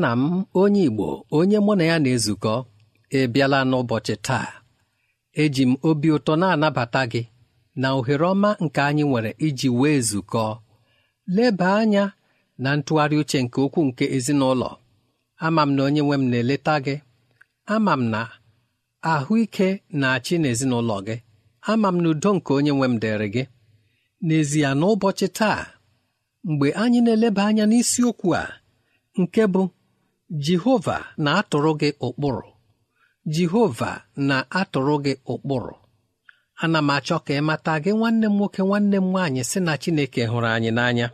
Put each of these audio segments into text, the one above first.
Nwanna m onye Igbo onye mụ na ya na-ezukọ ebiala n'ụbọchị taa. Eji m obi ụtọ na-anabata gị na ohere ọma nke anyị nwere iji wee zukọ leba anya na ntụgharị uche nke okwu nke ezinụlọ. Ama m na onye nwe m na-eleta gị. Ama m na ahụike na-achị n'ezinụlọ gị. Ama m na udo nke onye nwe m dịrị gị. N'ezie n'ụbọchị taa mgbe anyị na-eleba anya n'isiokwu a nke bụ Jehova na-atụrụ gị ụkpụrụ. Jehova na-atụrụ gị ụkpụrụ. Ana m achọ ka ị mata gị nwanne m nwoke nwanne m nwaanyị sị na Chineke hụrụ anyị n'anya.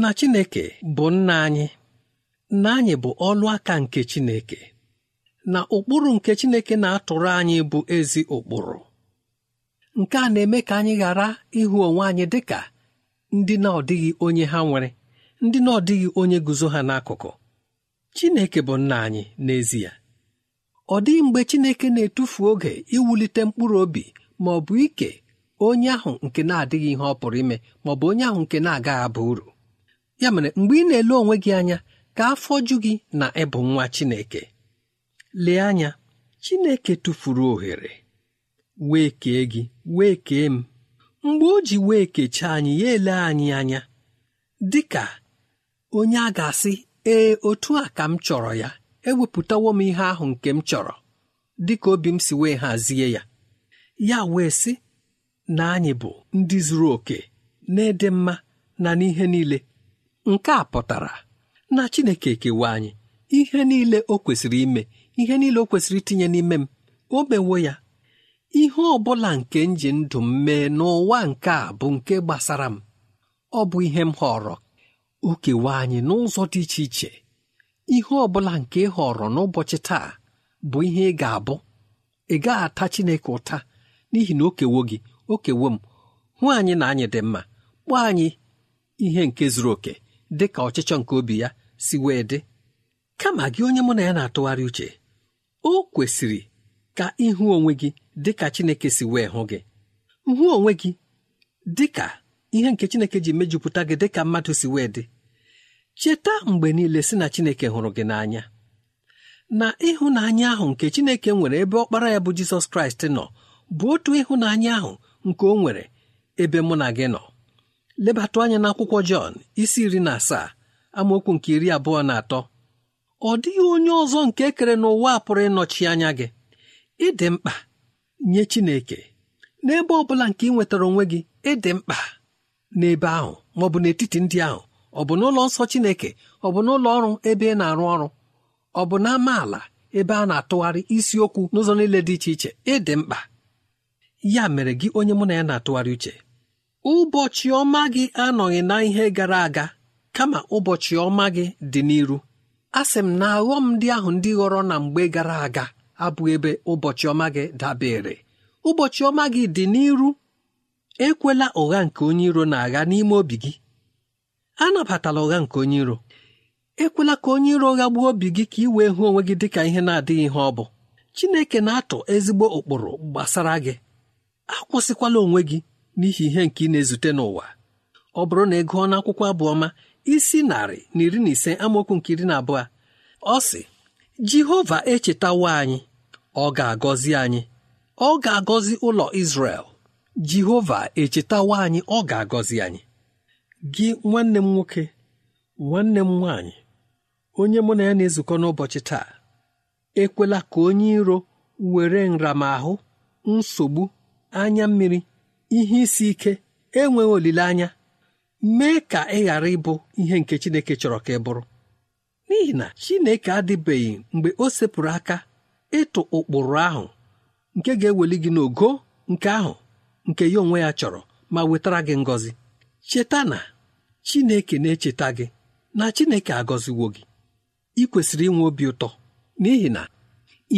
Na Chineke bụ nna anyị. Nna anyị bụ ọlụ aka nke Chineke. Na ụkpụrụ nke Chineke na-atụrụ anyị bụ ezi ụkpụrụ. Nke a na-eme ka anyị ghara ịhụ onwe anyị dị ka ndị na-ọdịghị onye ha nwere ndị na ọdịghị onye guzo ha n'akụkụ. Chineke bụ nna anyị n'ezie. Ọ dịghị mgbe Chineke na-etufu oge iwulite mkpụrụ obi ma ọ bụ ike onye ahụ nke na-adịghị ihe ọ pụrụ ime ma ọ bụ onye ahụ nke na-agaghị aba uru. Ya mere mgbe ị na-ele onwe gị anya ka afọ ju gị na ịbụ nwa Chineke. Lee anya Chineke tụfuru ohere. Wee kee gị wee kee m. Mgbe o ji wee kechaa anyị ya ele anyị anya. Dị ka onye a ga-asị ee otu a ka m chọrọ ya. Ewepụtawo m ihe ahụ nke m chọrọ dịka obi m si wee hazie ya. Ya wee sị na anyị bụ ndị zuru oke na-ede mma na n'ihe niile. Nke a pụtara na Chineke ekewa anyị. Ihe niile o kwesịrị ime ihe niile o kwesịrị itinye n'ime m o mewo ya. Ihe ọ bụla nke m ji ndụ m mee n'ụwa nke a bụ nke gbasara m. Ọ bụ ihe m họrọ o kewa anyị n'ụzọ dị iche iche ihe ọ bụla nke ị họrọ n'ụbọchị taa bụ ihe ị ga-abụ ị gaghị ata Chineke ụta n'ihi na o kewo gị o kewo m hụ anyị na anyị dị mma kpọọ anyị ihe nke zuru oke dị ka ọchịchọ nke obi ya si wee dị kama gị onye mụ na ya na-atụgharị uche o kwesịrị ka ịhụ onwe gị dị ka Chineke si wee hụ gị. Hụ onwe gị dị ka ihe nke Chineke ji mejupụta gị dị ka mmadụ si wee dị. Cheta mgbe niile si na Chineke hụrụ gị n'anya. Na ịhụnanya ahụ nke Chineke nwere ebe ọkpara ya bụ Jizọs Kraịst nọ bụ otu ịhụnanya ahụ nke o nwere ebe mụ na gị nọ. Lebatụ anya n'akwụkwọ Jọn isi iri na asaa amaokwu nke iri abụọ na atọ. Ọ dịghị onye ọzọ nke ekere n'ụwa pụrụ ịnọchi anya gị. Ịdị mkpa nye Chineke. N'ebe ọ bụla nke ị nwetara onwe gị ịdị mkpa. N'ebe ahụ ma ọ bụ n'etiti ndị ahụ. Ọ bụ n'ụlọ nsọ Chineke? Ọ bụ n'ụlọ ọrụ ebe ị na-arụ ọrụ? Ọ bụ n'amaala ebe a na-atụgharị isiokwu n'ụzọ niile dị iche iche? Ịdị mkpa. Ya mere gị onye mụ na ya na-atụgharị uche ụbọchị ọma gị anọghị na ihe gara aga kama ụbọchị ọma gị dị n'iru. A sị m na aghọm ndị ahụ ndị ghọrọ na mgbe gara aga abụ ebe ụbọchị ọma gị dabere ụbọchị ọma gị dị n'iru ekwela ụgha nke onye iro na-agha n'ime obi gị. Anabatala ụgha nke onye iro. Ekwela ka onye iro ghagbuo obi gị ka ị wee hụ onwe gị dị ka ihe na-adịghị ihe ọ bụ. Chineke na-atụ ezigbo ụkpụrụ gbasara gị. Akwụsịkwala onwe gị n'ihi ihe nke ị na-ezute n'ụwa. Ọ bụrụ na ị gụọ n'akwụkwọ abụọma isi narị na iri na ise amaokwu nke iri na abụọ ọ sị Jehova echetawo anyị ọ ga-agọzi anyị. Ọ ga-agọzi ụlọ Izrel. Jehova echetawo anyị ọ ga-agọzi anyị. Gị nwanne m nwoke nwanne m nwaanyị onye mụ na ya na-ezukọ n'ụbọchị taa ekwela ka onye iro were nramahụ nsogbu anya mmiri ihe isi ike enweghị olileanya mee ka ị ghara ịbụ ihe nke Chineke chọrọ ka ị bụrụ. N'ihi na Chineke adịbeghị mgbe o sepụrụ aka ịtụ ụkpụrụ ahụ nke ga-eweli gị n'ogo nke ahụ. Nke ya onwe ya chọrọ ma wetara gị ngọzi. Cheta na Chineke na-echeta gị na Chineke agọziwo gị. Ị kwesịrị inwe obi ụtọ n'ihi na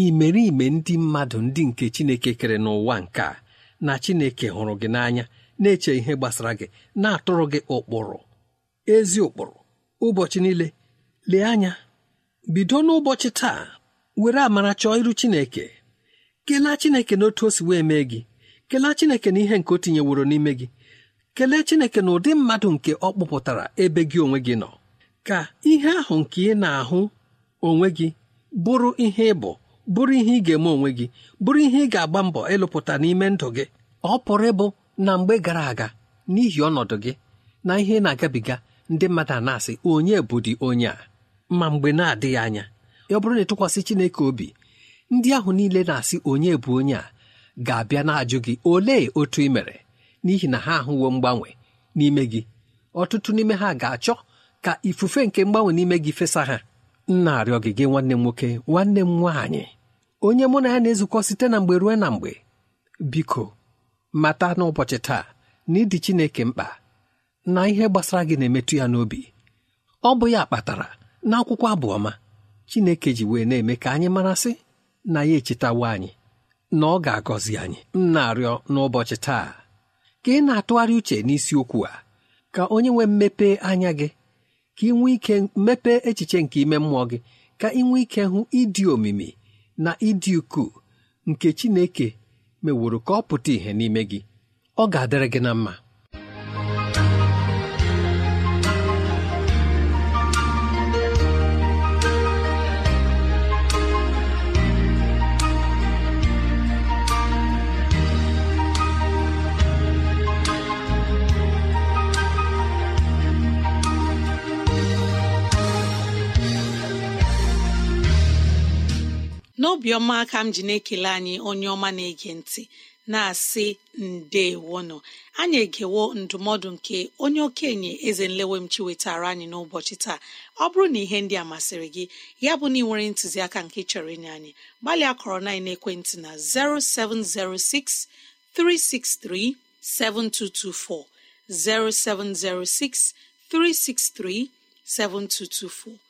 imerime ndị mmadụ ndị nke Chineke kere n'ụwa nke a na Chineke hụrụ gị n'anya na-eche ihe gbasara gị na-atụrụ gị ụkpụrụ. Ezi ụkpụrụ ụbọchị niile lee anya bido n'ụbọchị taa were amara chọọ iru Chineke. Kelee Chineke n'otu o si wee mee gị. Kelee Chineke na ihe nke o tinyeworo n'ime gị. Kelee Chineke na ụdị mmadụ nke ọ kpụpụtara ebe gị onwe gị nọ. Ka ihe ahụ nke ị na-ahụ onwe gị bụrụ ihe ịbụ bụrụ ihe ị ga-eme onwe gị bụrụ ihe ị ga-agba mbọ ịlụpụta n'ime ndụ gị. Ọ pụrụ ịbụ na mgbe gara aga n'ihi ọnọdụ gị na ihe na-agabiga ndị mmadụ a na-asị onye bụdị onye a? Ma mgbe na-adịghị anya ọ bụrụ na ịtụkwasị Chineke obi ndị ahụ niile na-asị onye bụ onye a? Ga-abịa na-ajụ gị olee otu ị mere? N'ihi na ha ahụwo mgbanwe n'ime gị. Ọtụtụ n'ime ha ga-achọ ka ifufe nke mgbanwe n'ime gị fesa ha. Nna arịọ gị gị nwanne m nwoke nwanne m nwaanyị onye mụ na ya na-ezukọ site na mgbe ruo na mgbe. Biko mata n'ụbọchị taa na ịdị Chineke mkpa na ihe gbasara gị na-emetụ ya n'obi. Ọ bụ ya kpatara n'akwụkwọ abụọma Chineke ji wee na-eme ka anyị marasị na ya echetawo anyị. Na ọ ga-agọzi anyị. M na-arịọ n'ụbọchị taa ka ị na-atụgharị uche n'isiokwu a ka onye nwee mmepe anya gị ka ị nwee ike mepee echiche nke ime mmụọ gị ka ị nwee ike hụ ịdị omimi na ịdị ukwuu nke Chineke meworo ka ọ pụta ìhè n'ime gị. Ọ ga-adịrị gị na mma. N'obiọma ka m ji na-ekele anyị onye ọma na-ege ntị na-asị ndeewono anyị egewo ndụmọdụ nke onye okenye eze nlewemchi wetara anyị n'ụbọchị taa. Ọ bụrụ na ihe ndị a masịrị gị ya bụ na ị nwere ntụziaka nke chọrọ inye anyị gbalịa kọrọ na ekwentị na 0706 363 7224 0706 363 7224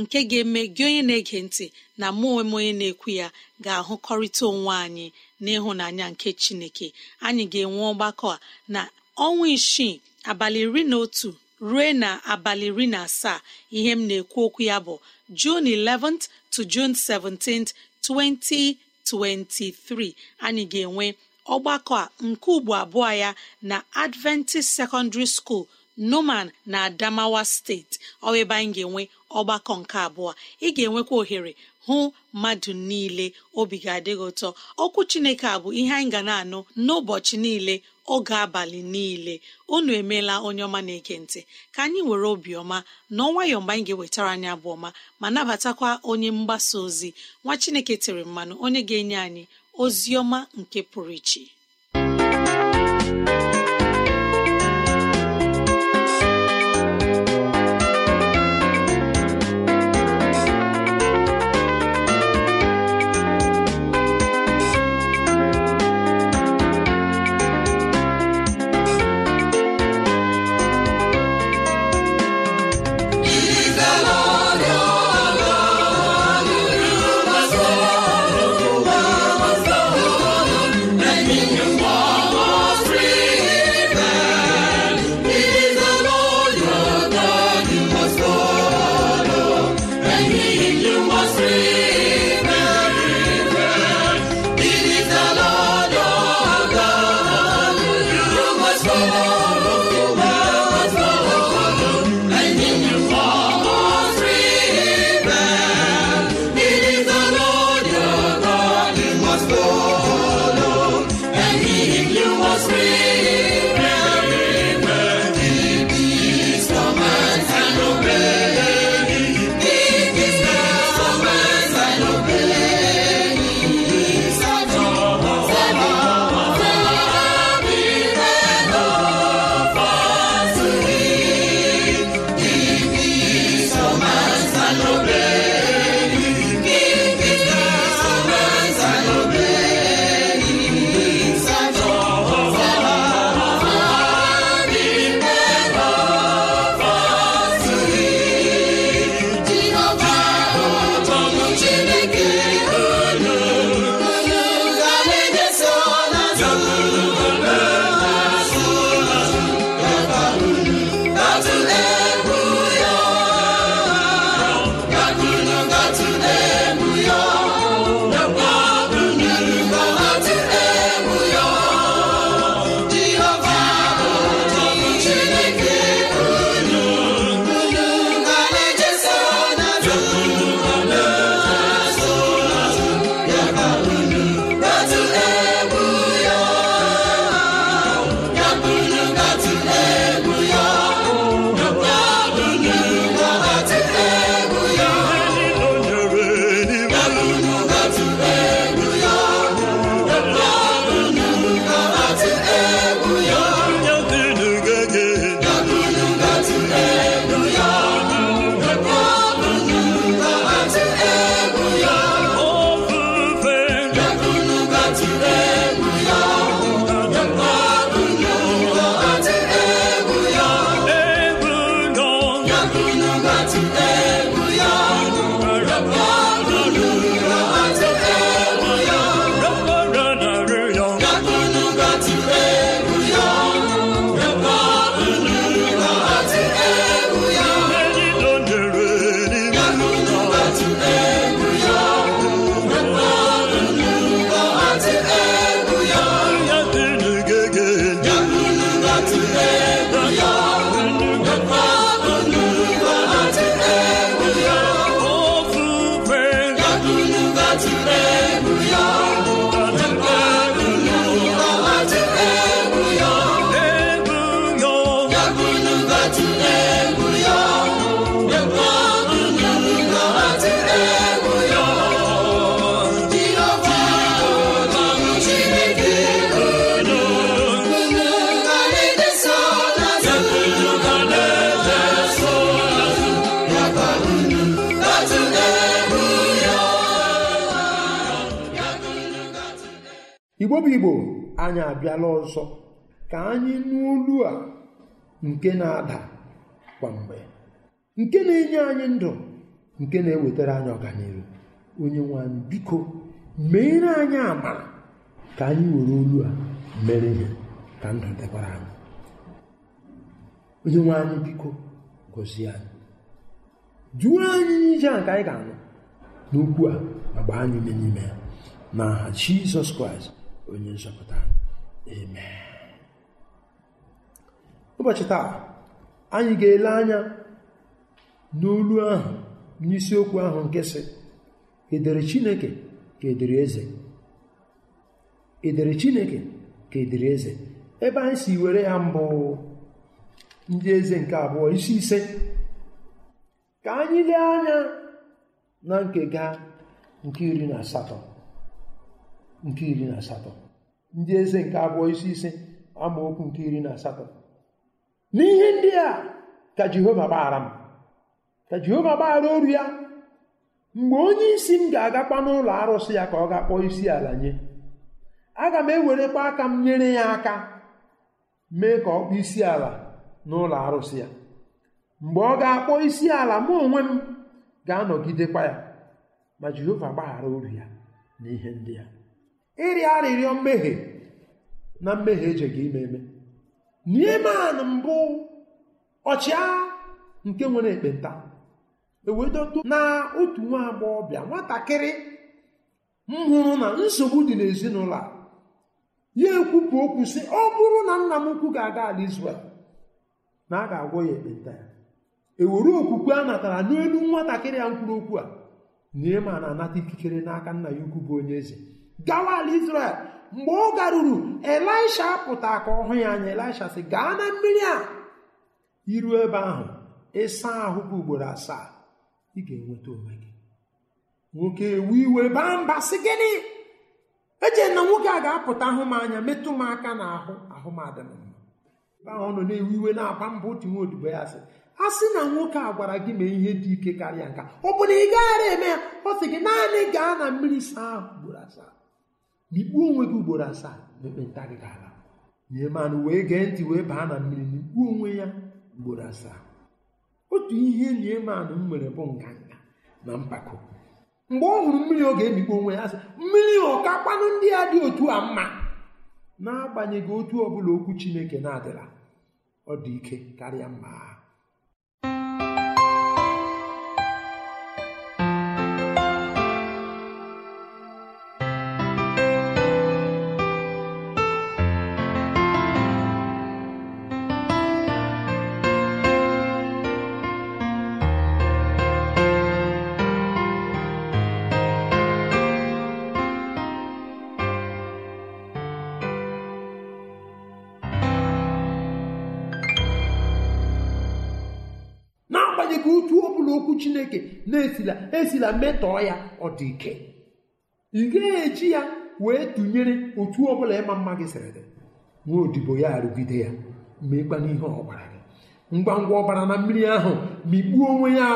nke ga-eme gị onye na-ege ntị na mụ onwe onye na-ekwu ya ga-ahụkọrịta onwe anyị n'ịhụnanya nke Chineke. Anyị ga-enwe ọgbakọ a na ọnwa isii abalị iri na otu ruo na abalị iri na asaa ihe m na-ekwu okwu ya bụ June 11th to June 17th 2023 anyị ga-enwe ọgbakọ a nke ugbo abụọ ya na Adventist Secondary School Numan na Adamawa steeti ọ ebe anyị ga-enwe ọgbakọ nke abụọ. Ị ga-enwekwa ohere hụ mmadụ niile obi ga-adịghị ụtọ. Okwu Chineke a bụ ihe anyị ga na-anụ n'ụbọchị niile oge abalị niile. Unu emeela onye ọma na-ege ntị. Ka anyị were obiọma na ọnwayọ mgbe anyị ga-ewetara anyị abụ ọma ma nabatakwa onye mgbasa ozi. Nwa Chineke tere mmanụ onye ga-enye anyị ozi ọma nke pụrụ iche. Igbo bụ igbo anyị abịala ọzọ. Ka anyị nụ olu a nke na-ada kwa mgbe. Nke na-enye anyị ndụ nke na-ewetara anyị ọganihu. Onye nwe anyị biko meere anyị amara ka anyị were olu a mere ihe ka ndụ dịkwara anyị. Onye nwe anyị biko gọzie anyị. Duo anyị n'ije a nke anyị ga-anụ. N'okwu a ma gbaa anyị n'ime ya. N'aha jizọs kraịst. Onye nzọpụta amen ụbọchị taa anyị ga-ele anya n'olu ahụ n'isiokwu ahụ nke sị edere chineke ka edere eze? Edere chineke ka edere eze? Ebe anyị si were ya mbụ ndị eze nke abụọ isi ise ka anyị lee anya na nkega nke iri na asatọ. Nke iri na asatọ. Ndị eze nke abụọ isi ise amaokwu nke iri na asatọ. N'ihe ndị a ka jehova gbaghara m. Ka jehova gbaghara oru ya. Mgbe onye isi m ga-agakwa n'ụlọ arụsị ya ka ọ ga-akpọ isi ala nye. Aga m ewerekwa aka m nyere ya aka mee ka ọ kpọọ isi ala n'ụlọ arụsị ya. Mgbe ọ ga-akpọ isi ala mụ onwe m ga-anọgidekwa ya. Ma jehova gbaghara oru ya na ihe ndị ya ịrịọ arịrịọ mmehie na mmehie ejeghị ime eme. Nieman mbụ ọchịagha nke nwere ekpenta ewedoto na otu nwa agbọghọbịa nwatakịrị m hụrụ na nsogbu dị n'ezinụlọ a ya ekwupụ okwu sị ọ bụrụ na nna m ukwu ga-aga ala Izrel na a ga-agwọ ya ekpenta ya. Ewere okwukwe a natara n'elu nwatakịrị ya mkpụrụ okwu a Nieman anata ikikere n'aka nna ya ukwu bụ onye eze. Gawa ala Izrel mgbe ọ garuru elisha pụta ka ọ hụ ya anya. Elisha sị gaa na mmiri a iru ebe ahụ ịsa ahụ gị ugboro asaa ị ga-enweta onwe gị. Nwoke ewu iwe baa mba sị gịnị? Eche na nwoke a ga-apụta hụ m anya metụ m aka n'ahụ ahụ adị m mma. Ebe ahụ nọ na-ewu iwe na-aba mba otu nwa odibo ya sị a sị na nwoke a gwara gị mee ihe dị ike karịa nka ọ bụ na ị gaghara eme ya? Ọ sị gị naanị gaa na mmiri saa ahụ ugboro asaa. Mikpuo onwe gị ugboro asaa na ekpenta gị ga-ala Nieman wee gee ntị wee baa na mmiri mikpuo onwe ya ugboro asaa. Otu ihe Nieman nwere bụ nganga na mpako. Mgbe ọ hụrụ mmiri ọ ga-emikpu onwe ya sị mmiri ọkakwanụ ndị a dị otu a mma. N'agbanyeghị otu ọbụla okwu Chineke na-adịla ọ dị ike karịa mma. Chineke na-esila esila metọọ ya ọ dị ike. Ị gaghị eji ya wee tụnyere otu ọbụla ịma mma gị sịrị dị. Nwa odibo ya arụgide ya meekwa n'ihe ọ gị. Ngwa ngwa ọbara na mmiri ahụ mikpuo onwe ya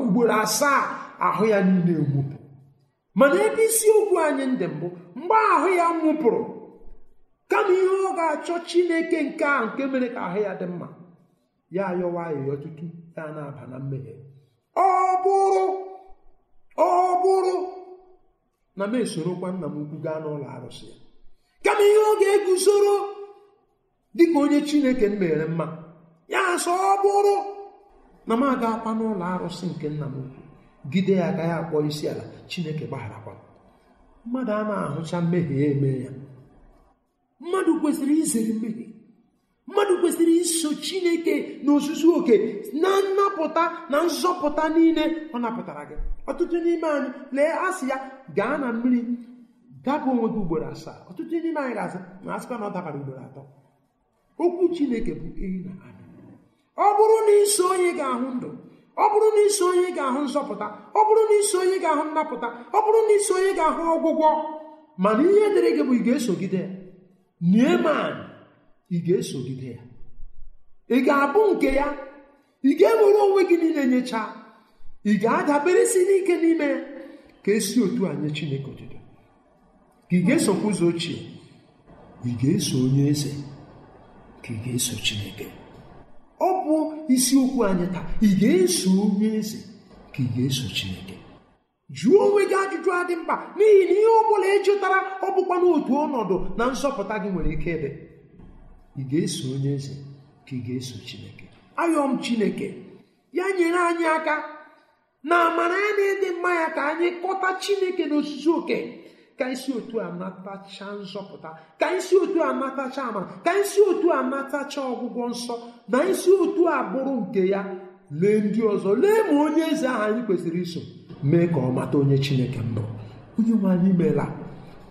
ugboro asaa ahụ ya niile enwupụ mana ebe isiokwu anyị ndị mbụ mgbe ahụ ya nwụpụrụ kama ihe ọ ga-achọ chineke nke a nke mere ka ahụ ya dị mma ya ayọwa ayọyọ tutu ya na-aba na mmehie. Ọ bụrụ ọ bụrụ na m esorokwa nna m ukwu gaa n'ụlọ arụsị ya. Kama ihe ọ ga-eguzoro dịka onye chineke m mere mma. Ya sọ ọ bụrụ na m agakwa n'ụlọ arụsị nke nna m ukwu gide ya agaghị akpọ isi ala chineke gbagharakwa. Mmadụ a na-ahụcha mmehie eme ya. Mmadụ kwesịrị izere mmehie. Mmadụ kwesịrị iso chineke na ozuzu oke na nnapụta na nzọpụta niile ọ napụtara gị. Ọtụtụ n'ime anyị lee asị ya gaa na mmiri daba onwe gị ugboro asaa. Ọtụtụ n'ime anyị ga-asị na asịkwa na ọ dabara ugboro atọ. Okwu chineke bụ ehi na anụ ọ bụrụ na iso onye ga-ahụ ndụ ọ bụrụ na iso onye ga-ahụ nzọpụta ọ bụrụ na iso onye ga-ahụ nnapụta ọ bụrụ na iso onye ga-ahụ ọgwụgwọ mana ihe dịrị gị bụ ị ga-esogide. Ya Nieman ị ga-esogide ya. Ị ga-abụ nke ya. Ị ga-ewere onwe gị niile nyechaa ị ga-adaberesi n'ike n'ime ya. Ka esi otu a Chineke otuto. Ka ị ga-esokwa ụzọ ochie. Ị ga-eso onye eze. Ka ị ga-eso chineke. Ọ bụ isiokwu anyị taa. Ị ga-eso onye eze. Ka ị ga-eso chineke. Jụọ onwe gị ajụjụ adị mkpa. N'ihi na ihe ọ bụla ị jụtara ọ bụkwa n'otu ọnọdụ na nzọpụta gị nwere ike ịdị. Ị ga-eso onye eze ka ị ga-eso chineke. Ayọ m chineke ya nyere anyị aka na amara ya na-ịdị mma ya ka anyị kọta chineke n'osisi oke. Ka anyị si otu a natacha nzọpụta ka anyị si otu a natacha amara ka anyị si otu a natacha ọgwụgwọ nsọ na anyị si otu a bụrụ nke ya. Lee ndị ọzọ lee ma onye eze ahụ anyị kwesịrị iso mee ka ọ mata onye chineke mbụ. Onye nwe anyị meela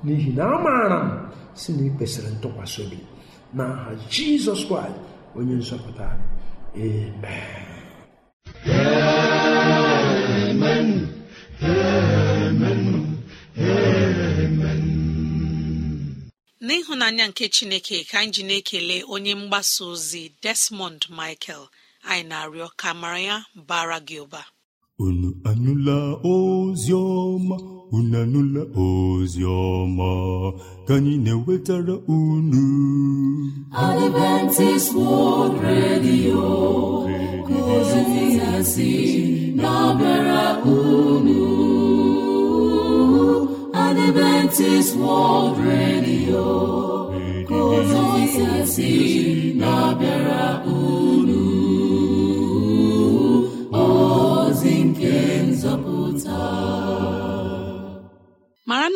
n'ihi na amaara m si na ị kwesịrị ntụkwasị obi. N'aha jizọs kraịst onye nzọpụta. Amen. N'ịhụnanya nke chineke ka anyị ji na-ekele onye mgbasa ozi desmond michael. Anyị na-arịọ ka mara ya bara gị ụba. Unu anụla ozi ọma? Unu anụla ọma ka anyị na-ewetara unu. Adventist World Radio ozi na-abịara unu. Adventist World Radio ozi na-abịara unu.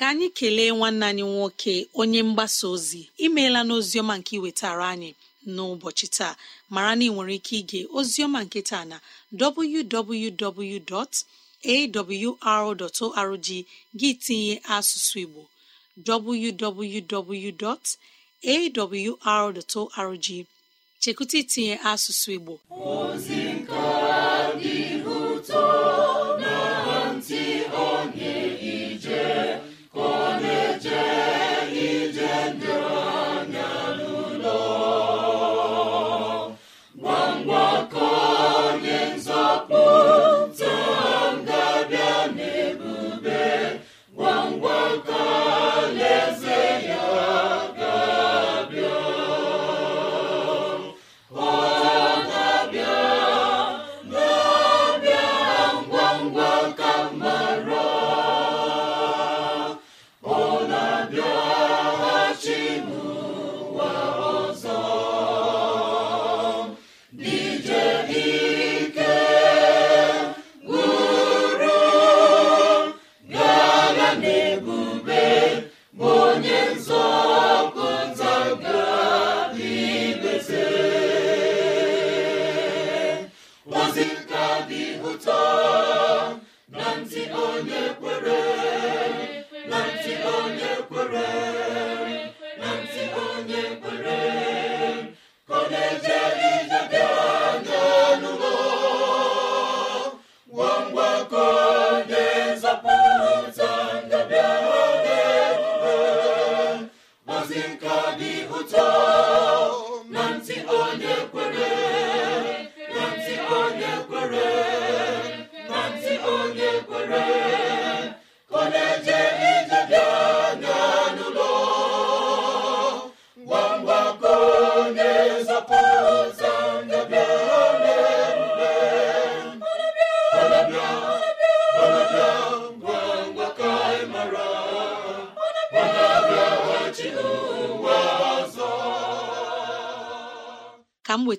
ka anyị kelee nwanne anyị nwoke onye mgbasa ozi. Imeela n'oziọma nke iwetara anyị n'ụbọchị taa. Mara na ị nwere ike ige oziọma nke taa na www.awr.org gị tinye asụsụ Igbo www.awr.org chekwụta itinye asụsụ Igbo. Ka m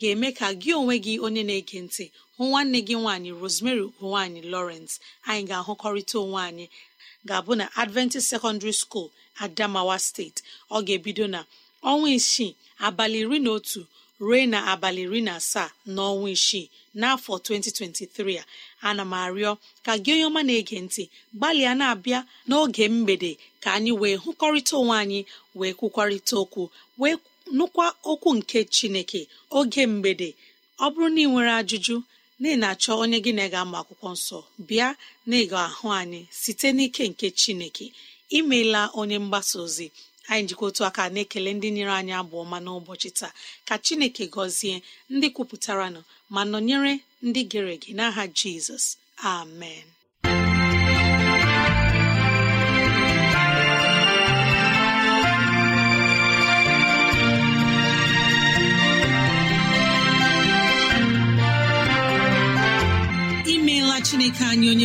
ga-eme ka gị onwe gị onye na-ege ntị hụ nwanne gị nwaanyị rosemary nwaanyị lawrence. Anyị ga-ahụkọrịta onwe anyị ga-abụ na adventist secondary school adamawa steeti ọ ga-ebido na ọnwa isii abalị iri na otu ruo na abalị iri na asaa n'ọnwa isii n'afọ 2023 a. Ana m arịọ ka gị onye ọma na-ege ntị gbalịa na-abịa n'oge mgbede ka anyị wee hụkọrịta onwe anyị wee kwukwarịta okwu wee nụkwa okwu nke chineke oge mgbede. Ọ bụrụ na ị nwere ajụjụ na ị na-achọ onye gị na-ega ama akwụkwọ nsọ bịa na ịga ahụ anyị site n'ike nke chineke. Imeela onye mgbasa ozi. Anyị njikọ otu aka na-ekele ndị nyere anyị abụ ọma n'ụbọchị taa. Ka chineke gọzie ndị kwupụtara nọ ma nọnyere ndị gere ege n'aha jizọs. Amen.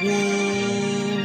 gboo